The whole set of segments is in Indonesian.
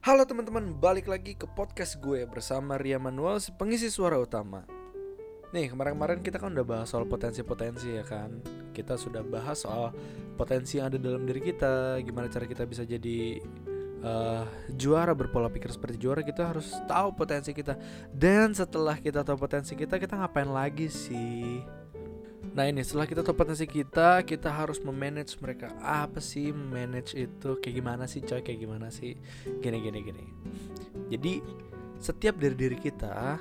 Halo teman-teman, balik lagi ke podcast gue bersama Ria Manuel, pengisi suara utama. Nih, kemarin-kemarin kita kan udah bahas soal potensi-potensi ya kan. Kita sudah bahas soal potensi yang ada dalam diri kita, gimana cara kita bisa jadi uh, juara berpola pikir seperti juara, kita harus tahu potensi kita. Dan setelah kita tahu potensi kita, kita ngapain lagi sih? Nah ini setelah kita tahu potensi kita, kita harus memanage mereka. Apa sih manage itu? Kayak gimana sih coy? Kayak gimana sih? Gini gini gini. Jadi setiap dari diri kita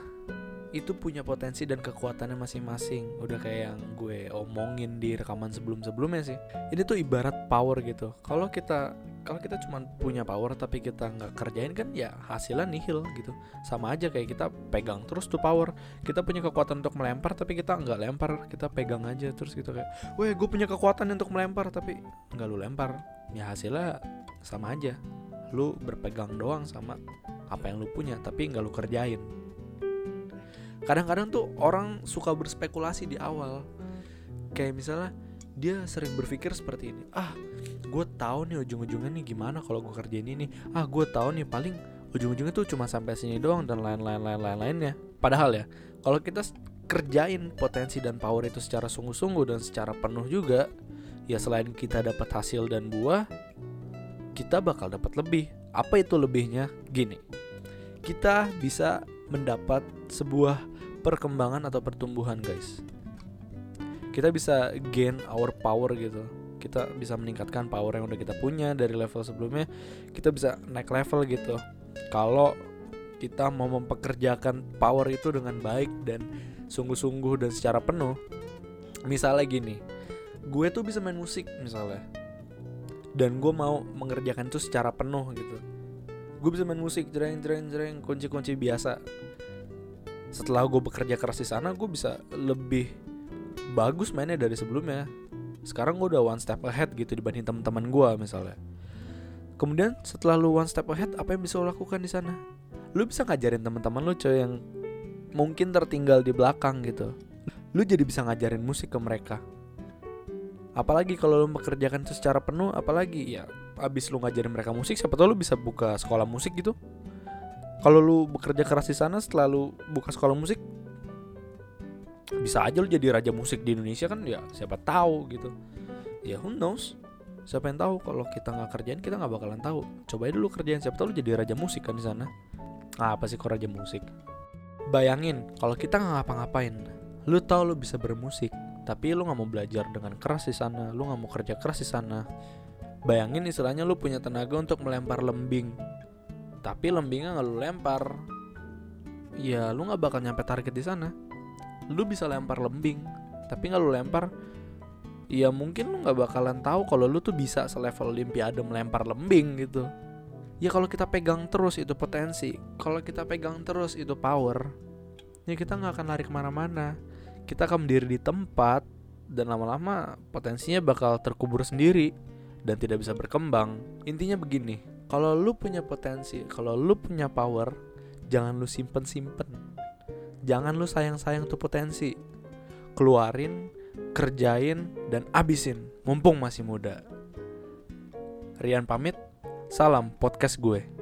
itu punya potensi dan kekuatannya masing-masing. Udah kayak yang gue omongin di rekaman sebelum-sebelumnya sih. Ini tuh ibarat power gitu. Kalau kita kalau kita cuma punya power tapi kita nggak kerjain kan ya hasilnya nihil gitu. Sama aja kayak kita pegang terus tuh power. Kita punya kekuatan untuk melempar tapi kita nggak lempar kita pegang aja terus gitu kayak weh gue punya kekuatan untuk melempar tapi nggak lu lempar. Ya hasilnya sama aja. Lu berpegang doang sama apa yang lu punya tapi nggak lu kerjain. Kadang-kadang tuh orang suka berspekulasi di awal. Kayak misalnya dia sering berpikir seperti ini ah gue tahu nih ujung-ujungnya nih gimana kalau gue kerjain ini. Ah gue tahu nih paling ujung-ujungnya tuh cuma sampai sini doang dan lain-lain lain-lain lainnya. Padahal ya kalau kita kerjain potensi dan power itu secara sungguh-sungguh dan secara penuh juga ya selain kita dapat hasil dan buah kita bakal dapat lebih. Apa itu lebihnya? Gini kita bisa mendapat sebuah perkembangan atau pertumbuhan guys kita bisa gain our power gitu. Kita bisa meningkatkan power yang udah kita punya dari level sebelumnya. Kita bisa naik level gitu. Kalau kita mau mempekerjakan power itu dengan baik dan sungguh-sungguh dan secara penuh misalnya gini gue tuh bisa main musik misalnya dan gue mau mengerjakan itu secara penuh gitu. Gue bisa main musik jreng jreng jreng kunci-kunci biasa. Setelah gue bekerja keras di sana gue bisa lebih bagus mainnya dari sebelumnya. Sekarang gue udah one step ahead gitu dibanding teman-teman gue misalnya. Kemudian setelah lu one step ahead apa yang bisa lo lakukan di sana? Lu bisa ngajarin teman-teman lu coy yang mungkin tertinggal di belakang gitu. Lu jadi bisa ngajarin musik ke mereka. Apalagi kalau lu mengerjakan itu secara penuh apalagi ya abis lu ngajarin mereka musik siapa tahu lu bisa buka sekolah musik gitu. Kalau lu bekerja keras di sana setelah lu buka sekolah musik bisa aja lu jadi raja musik di Indonesia kan ya siapa tahu gitu. Ya who knows? Siapa yang tahu kalau kita nggak kerjain kita nggak bakalan tahu. Coba dulu kerjain siapa tahu lu jadi raja musik kan di sana. Nah, apa sih kok raja musik? Bayangin kalau kita nggak ngapa-ngapain lu tahu lu bisa bermusik tapi lu nggak mau belajar dengan keras di sana lu nggak mau kerja keras di sana. Bayangin istilahnya lu punya tenaga untuk melempar lembing tapi lembingnya nggak lu lempar. Ya lu nggak bakal nyampe target di sana lu bisa lempar lembing tapi nggak lu lempar ya mungkin lu nggak bakalan tahu kalau lu tuh bisa selevel olimpiade melempar lembing gitu. Ya kalau kita pegang terus itu potensi kalau kita pegang terus itu power ya kita nggak akan lari ke mana-mana. Kita akan berdiri di tempat dan lama-lama potensinya bakal terkubur sendiri dan tidak bisa berkembang. Intinya begini kalau lu punya potensi kalau lu punya power jangan lu simpen simpen jangan lu sayang-sayang tuh potensi. Keluarin, kerjain, dan abisin. Mumpung masih muda. Rian pamit, salam podcast gue.